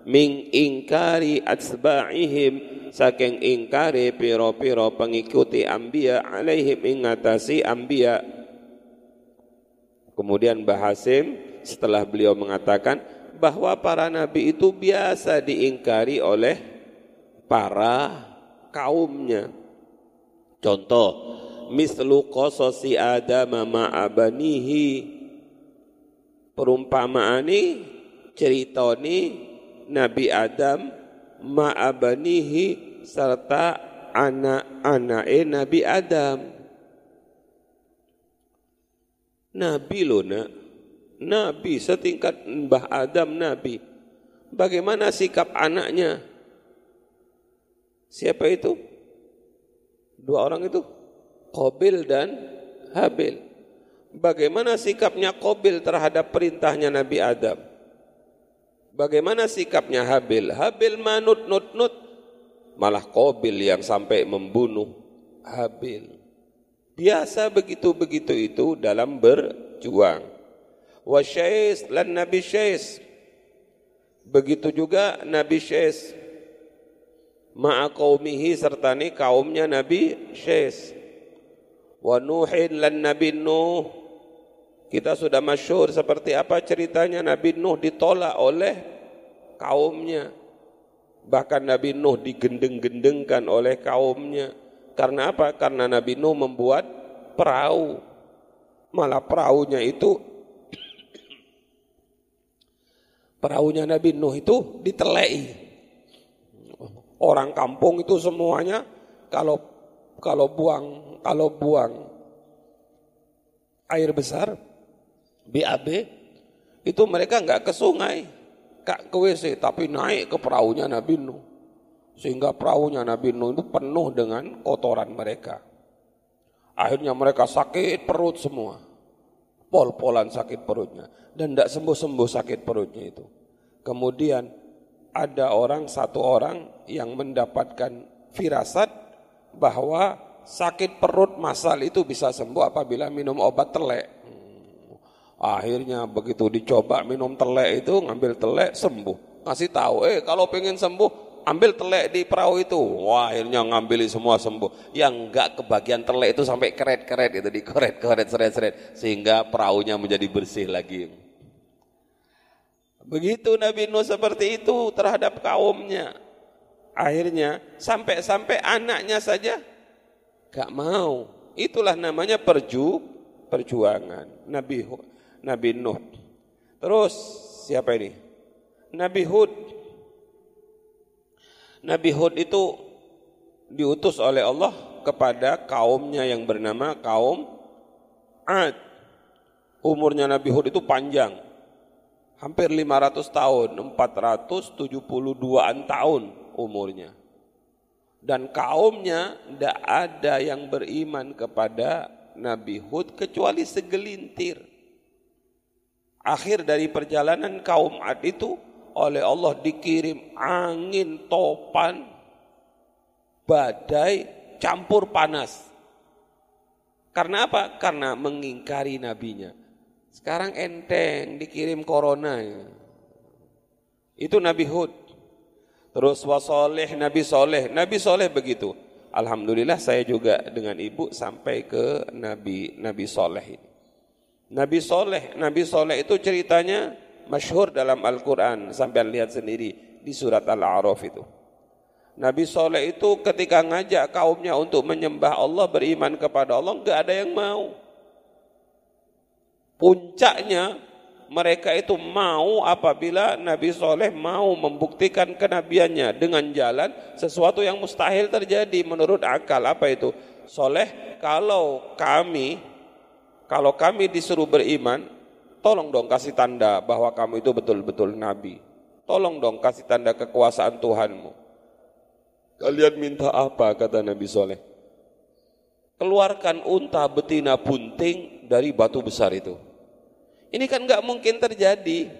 Ming ingkari atsba'ihim saking ingkari piro-piro pengikuti ambia alaihim ingatasi ambia kemudian Bahasim setelah beliau mengatakan bahwa para nabi itu biasa diingkari oleh para kaumnya contoh mislu qasosi adama ma'abanihi perumpamaan ini cerita ini Nabi Adam ma'abanihi serta anak-anake Nabi Adam. Nabi loh nak, Nabi setingkat Mbah Adam Nabi. Bagaimana sikap anaknya? Siapa itu? Dua orang itu? Qabil dan Habil. Bagaimana sikapnya Qabil terhadap perintahnya Nabi Adam? Bagaimana sikapnya Habil? Habil manut nut nut malah Qabil yang sampai membunuh Habil. Biasa begitu-begitu itu dalam berjuang. Wa syais lan Nabi Syais. Begitu juga Nabi Syais. Ma'a qaumihi serta ni kaumnya Nabi Syais. Wa Nuhin lan Nabi Nuh kita sudah masyur seperti apa ceritanya Nabi Nuh ditolak oleh kaumnya. Bahkan Nabi Nuh digendeng-gendengkan oleh kaumnya. Karena apa? Karena Nabi Nuh membuat perahu. Malah perahunya itu perahunya Nabi Nuh itu ditelei. Orang kampung itu semuanya kalau kalau buang kalau buang air besar BAB itu mereka enggak ke sungai, kak ke WC, tapi naik ke perahunya Nabi Nuh. Sehingga perahunya Nabi Nuh itu penuh dengan kotoran mereka. Akhirnya mereka sakit perut semua. Pol-polan sakit perutnya. Dan tidak sembuh-sembuh sakit perutnya itu. Kemudian ada orang, satu orang yang mendapatkan firasat bahwa sakit perut masal itu bisa sembuh apabila minum obat telek. Akhirnya begitu dicoba minum telek itu, ngambil telek sembuh. Ngasih tahu, eh kalau pengen sembuh, ambil telek di perahu itu. Wah akhirnya ngambil semua sembuh. Yang enggak kebagian telek itu sampai keret-keret itu, dikoret-koret, seret-seret. Sehingga perahunya menjadi bersih lagi. Begitu Nabi Nuh seperti itu terhadap kaumnya. Akhirnya sampai-sampai anaknya saja gak mau. Itulah namanya perju perjuangan Nabi Nabi Nuh. Terus siapa ini? Nabi Hud. Nabi Hud itu diutus oleh Allah kepada kaumnya yang bernama kaum Ad. Umurnya Nabi Hud itu panjang hampir 500 tahun, 472-an tahun umurnya. Dan kaumnya tidak ada yang beriman kepada Nabi Hud kecuali segelintir. Akhir dari perjalanan kaum Ad itu oleh Allah dikirim angin topan, badai, campur panas. Karena apa? Karena mengingkari nabinya. Sekarang enteng dikirim corona. Itu Nabi Hud. Terus wasoleh Nabi Soleh. Nabi Soleh begitu. Alhamdulillah saya juga dengan ibu sampai ke Nabi Nabi Soleh ini. Nabi Soleh, Nabi Soleh itu ceritanya masyhur dalam Al-Quran. Sampai lihat sendiri di surat Al-A'raf itu. Nabi Soleh itu ketika ngajak kaumnya untuk menyembah Allah, beriman kepada Allah, enggak ada yang mau. Puncaknya mereka itu mau apabila Nabi Soleh mau membuktikan kenabiannya dengan jalan sesuatu yang mustahil terjadi menurut akal. Apa itu? Soleh, kalau kami, kalau kami disuruh beriman, tolong dong kasih tanda bahwa kamu itu betul-betul Nabi. Tolong dong kasih tanda kekuasaan Tuhanmu. Kalian minta apa kata Nabi Soleh? Keluarkan unta betina bunting dari batu besar itu. Ini kan nggak mungkin terjadi.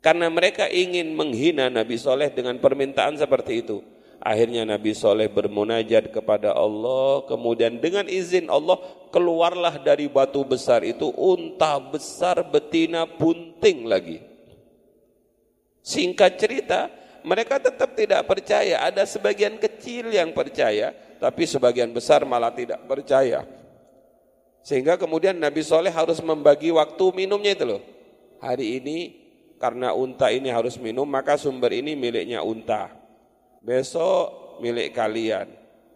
Karena mereka ingin menghina Nabi Soleh dengan permintaan seperti itu. Akhirnya Nabi Soleh bermunajat kepada Allah. Kemudian dengan izin Allah keluarlah dari batu besar itu unta besar betina bunting lagi. Singkat cerita, mereka tetap tidak percaya. Ada sebagian kecil yang percaya, tapi sebagian besar malah tidak percaya. Sehingga kemudian Nabi Soleh harus membagi waktu minumnya itu loh. Hari ini karena unta ini harus minum maka sumber ini miliknya unta. Besok milik kalian.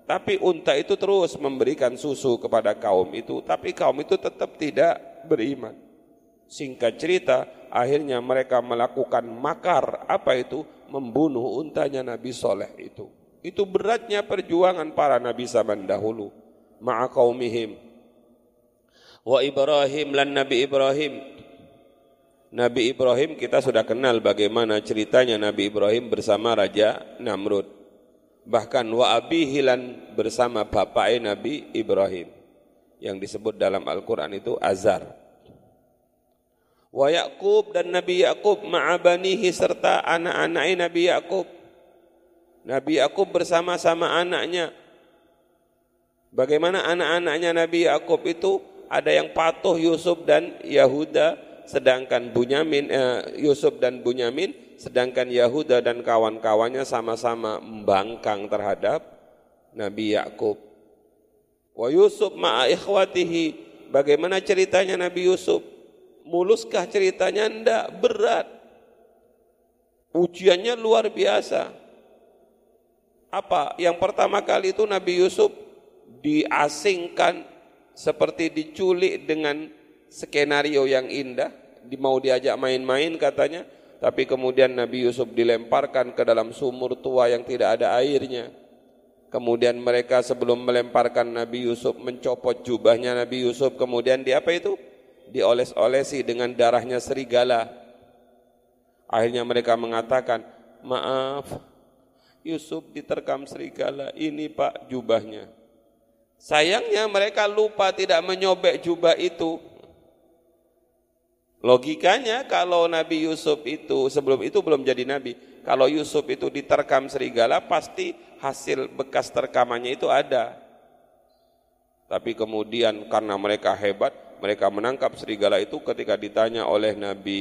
Tapi unta itu terus memberikan susu kepada kaum itu, tapi kaum itu tetap tidak beriman. Singkat cerita, akhirnya mereka melakukan makar, apa itu? Membunuh untanya Nabi Soleh itu. Itu beratnya perjuangan para nabi zaman dahulu. Ma'a wa Ibrahim lan Nabi Ibrahim. Nabi Ibrahim kita sudah kenal bagaimana ceritanya Nabi Ibrahim bersama Raja Namrud. Bahkan wa abihilan bersama bapaknya Nabi Ibrahim. Yang disebut dalam Al-Quran itu Azar. Wa Ya'qub dan Nabi Ya'qub ma'abanihi serta anak-anaknya Nabi Ya'qub. Nabi Ya'qub bersama-sama anaknya. Bagaimana anak-anaknya Nabi Ya'qub itu ada yang patuh Yusuf dan Yahuda sedangkan Bunyamin eh, Yusuf dan Bunyamin sedangkan Yahuda dan kawan-kawannya sama-sama membangkang terhadap Nabi Yakub. Wa Yusuf ma'a ikhwatihi. Bagaimana ceritanya Nabi Yusuf? Muluskah ceritanya? Enggak, berat. Ujiannya luar biasa. Apa? Yang pertama kali itu Nabi Yusuf diasingkan seperti diculik dengan skenario yang indah, mau diajak main-main katanya, tapi kemudian Nabi Yusuf dilemparkan ke dalam sumur tua yang tidak ada airnya. Kemudian mereka sebelum melemparkan Nabi Yusuf mencopot jubahnya Nabi Yusuf, kemudian di apa itu? Dioles-olesi dengan darahnya serigala. Akhirnya mereka mengatakan, maaf, Yusuf diterkam serigala, ini pak jubahnya. Sayangnya mereka lupa tidak menyobek jubah itu. Logikanya kalau Nabi Yusuf itu sebelum itu belum jadi nabi, kalau Yusuf itu diterkam serigala pasti hasil bekas terkamannya itu ada. Tapi kemudian karena mereka hebat, mereka menangkap serigala itu ketika ditanya oleh Nabi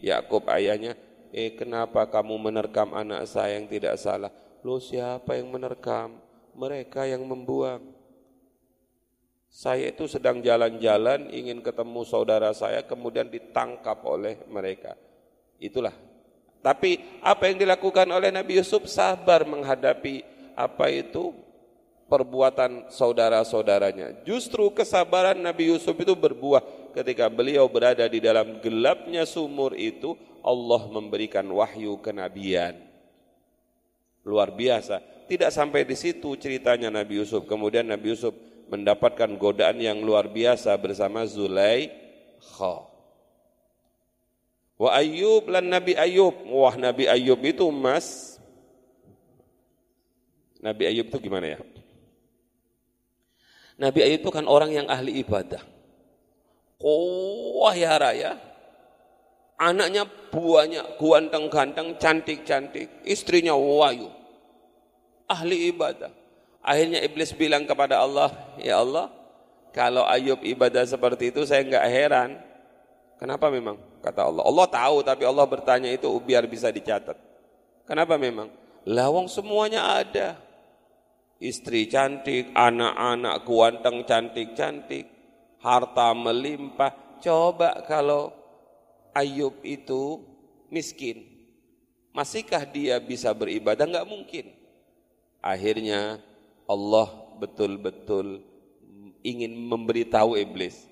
Yakub ayahnya, "Eh, kenapa kamu menerkam anak saya yang tidak salah?" Lo siapa yang menerkam? Mereka yang membuang. Saya itu sedang jalan-jalan ingin ketemu saudara saya kemudian ditangkap oleh mereka. Itulah. Tapi apa yang dilakukan oleh Nabi Yusuf sabar menghadapi apa itu perbuatan saudara-saudaranya. Justru kesabaran Nabi Yusuf itu berbuah ketika beliau berada di dalam gelapnya sumur itu Allah memberikan wahyu kenabian. Luar biasa. Tidak sampai di situ ceritanya Nabi Yusuf. Kemudian Nabi Yusuf mendapatkan godaan yang luar biasa bersama Zulaikha. Wa Ayub lan Nabi Ayub. Wah Nabi Ayub itu mas. Nabi Ayub itu gimana ya? Nabi Ayub itu kan orang yang ahli ibadah. Wah ya raya. Anaknya buahnya ganteng-ganteng, cantik-cantik. Istrinya wayu. Ahli ibadah. Akhirnya iblis bilang kepada Allah, Ya Allah, kalau Ayub ibadah seperti itu saya enggak heran. Kenapa memang? kata Allah. Allah tahu tapi Allah bertanya itu biar bisa dicatat. Kenapa memang? Lawang semuanya ada. Istri cantik, anak-anak kuanteng cantik-cantik, harta melimpah. Coba kalau Ayub itu miskin, masihkah dia bisa beribadah? Enggak mungkin. Akhirnya Allah betul-betul ingin memberitahu iblis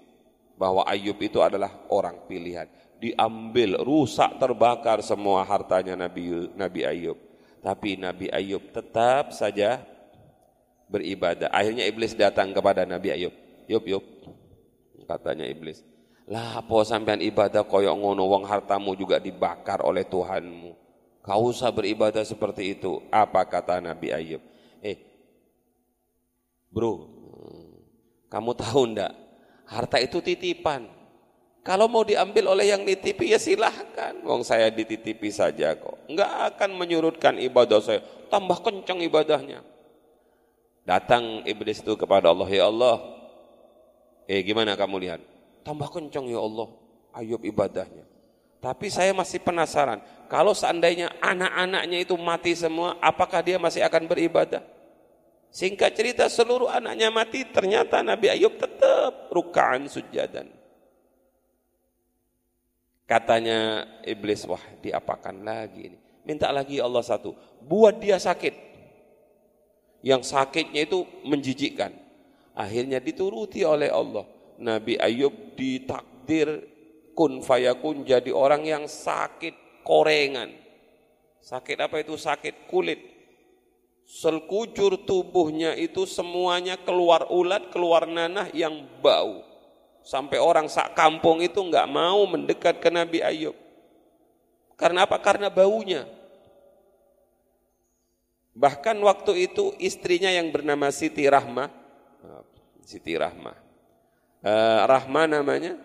bahwa Ayub itu adalah orang pilihan diambil, rusak, terbakar semua hartanya Nabi Nabi Ayub. Tapi Nabi Ayub tetap saja beribadah. Akhirnya iblis datang kepada Nabi Ayub. Yub, yub, katanya iblis. Lah, apa sampean ibadah koyok ngono wong hartamu juga dibakar oleh Tuhanmu. Kau usah beribadah seperti itu. Apa kata Nabi Ayub? Bro, kamu tahu ndak? Harta itu titipan. Kalau mau diambil oleh yang nitipi ya silahkan. Wong saya dititipi saja kok. Enggak akan menyurutkan ibadah saya. Tambah kencang ibadahnya. Datang iblis itu kepada Allah. Ya Allah. Eh gimana kamu lihat? Tambah kencang ya Allah. Ayub ibadahnya. Tapi saya masih penasaran. Kalau seandainya anak-anaknya itu mati semua. Apakah dia masih akan beribadah? Singkat cerita seluruh anaknya mati. Ternyata Nabi Ayub tetap rukaan sujadan Katanya iblis, wah diapakan lagi ini. Minta lagi Allah satu, buat dia sakit. Yang sakitnya itu menjijikkan. Akhirnya dituruti oleh Allah. Nabi Ayub ditakdir kun fayakun jadi orang yang sakit korengan. Sakit apa itu? Sakit kulit. Selkujur tubuhnya itu semuanya keluar ulat, keluar nanah yang bau. Sampai orang sak kampung itu nggak mau mendekat ke Nabi Ayub. Karena apa? Karena baunya. Bahkan waktu itu istrinya yang bernama Siti Rahma, Siti Rahma, uh, Rahma namanya.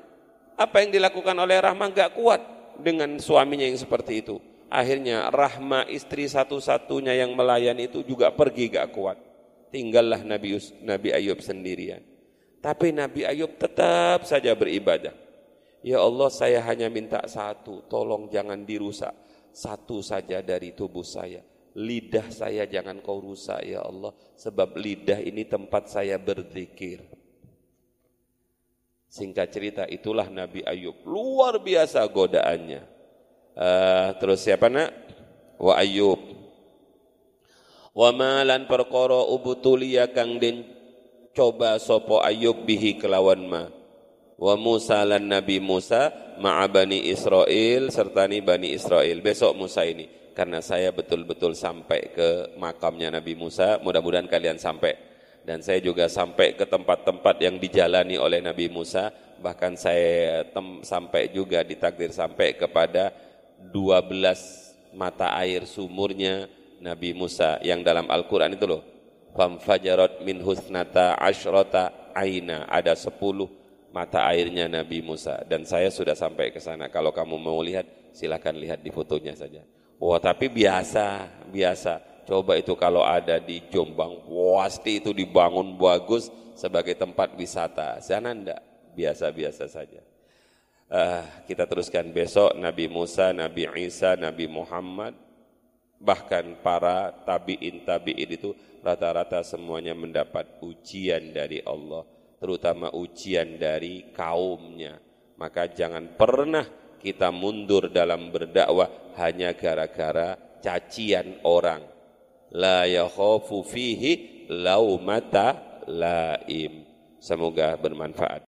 Apa yang dilakukan oleh Rahma nggak kuat dengan suaminya yang seperti itu. Akhirnya Rahma istri satu-satunya yang melayani itu juga pergi gak kuat. Tinggallah Nabi, Nabi Ayub sendirian. Tapi Nabi Ayub tetap saja beribadah. Ya Allah saya hanya minta satu, tolong jangan dirusak. Satu saja dari tubuh saya. Lidah saya jangan kau rusak ya Allah. Sebab lidah ini tempat saya berzikir. Singkat cerita itulah Nabi Ayub. Luar biasa godaannya. Uh, terus siapa nak? Wa Ayub. Wa malan perkara ubutulia kang den coba sopo Ayub bihi kelawan ma wa Musa lan Nabi Musa ma'a Bani Israel serta ni Bani Israel besok Musa ini karena saya betul-betul sampai ke makamnya Nabi Musa mudah-mudahan kalian sampai dan saya juga sampai ke tempat-tempat yang dijalani oleh Nabi Musa bahkan saya sampai juga ditakdir sampai kepada 12 mata air sumurnya Nabi Musa yang dalam Al-Quran itu loh. Famfajarat min husnata asyrata aina. Ada sepuluh mata airnya Nabi Musa. Dan saya sudah sampai ke sana. Kalau kamu mau lihat silakan lihat di fotonya saja. Wah tapi biasa biasa. Coba itu kalau ada di Jombang pasti itu dibangun bagus sebagai tempat wisata. Sana enggak biasa-biasa saja uh, kita teruskan besok Nabi Musa, Nabi Isa, Nabi Muhammad bahkan para tabiin tabiin itu rata-rata semuanya mendapat ujian dari Allah, terutama ujian dari kaumnya. Maka jangan pernah kita mundur dalam berdakwah hanya gara-gara cacian orang. La yakhafu fihi laumata laim. Semoga bermanfaat.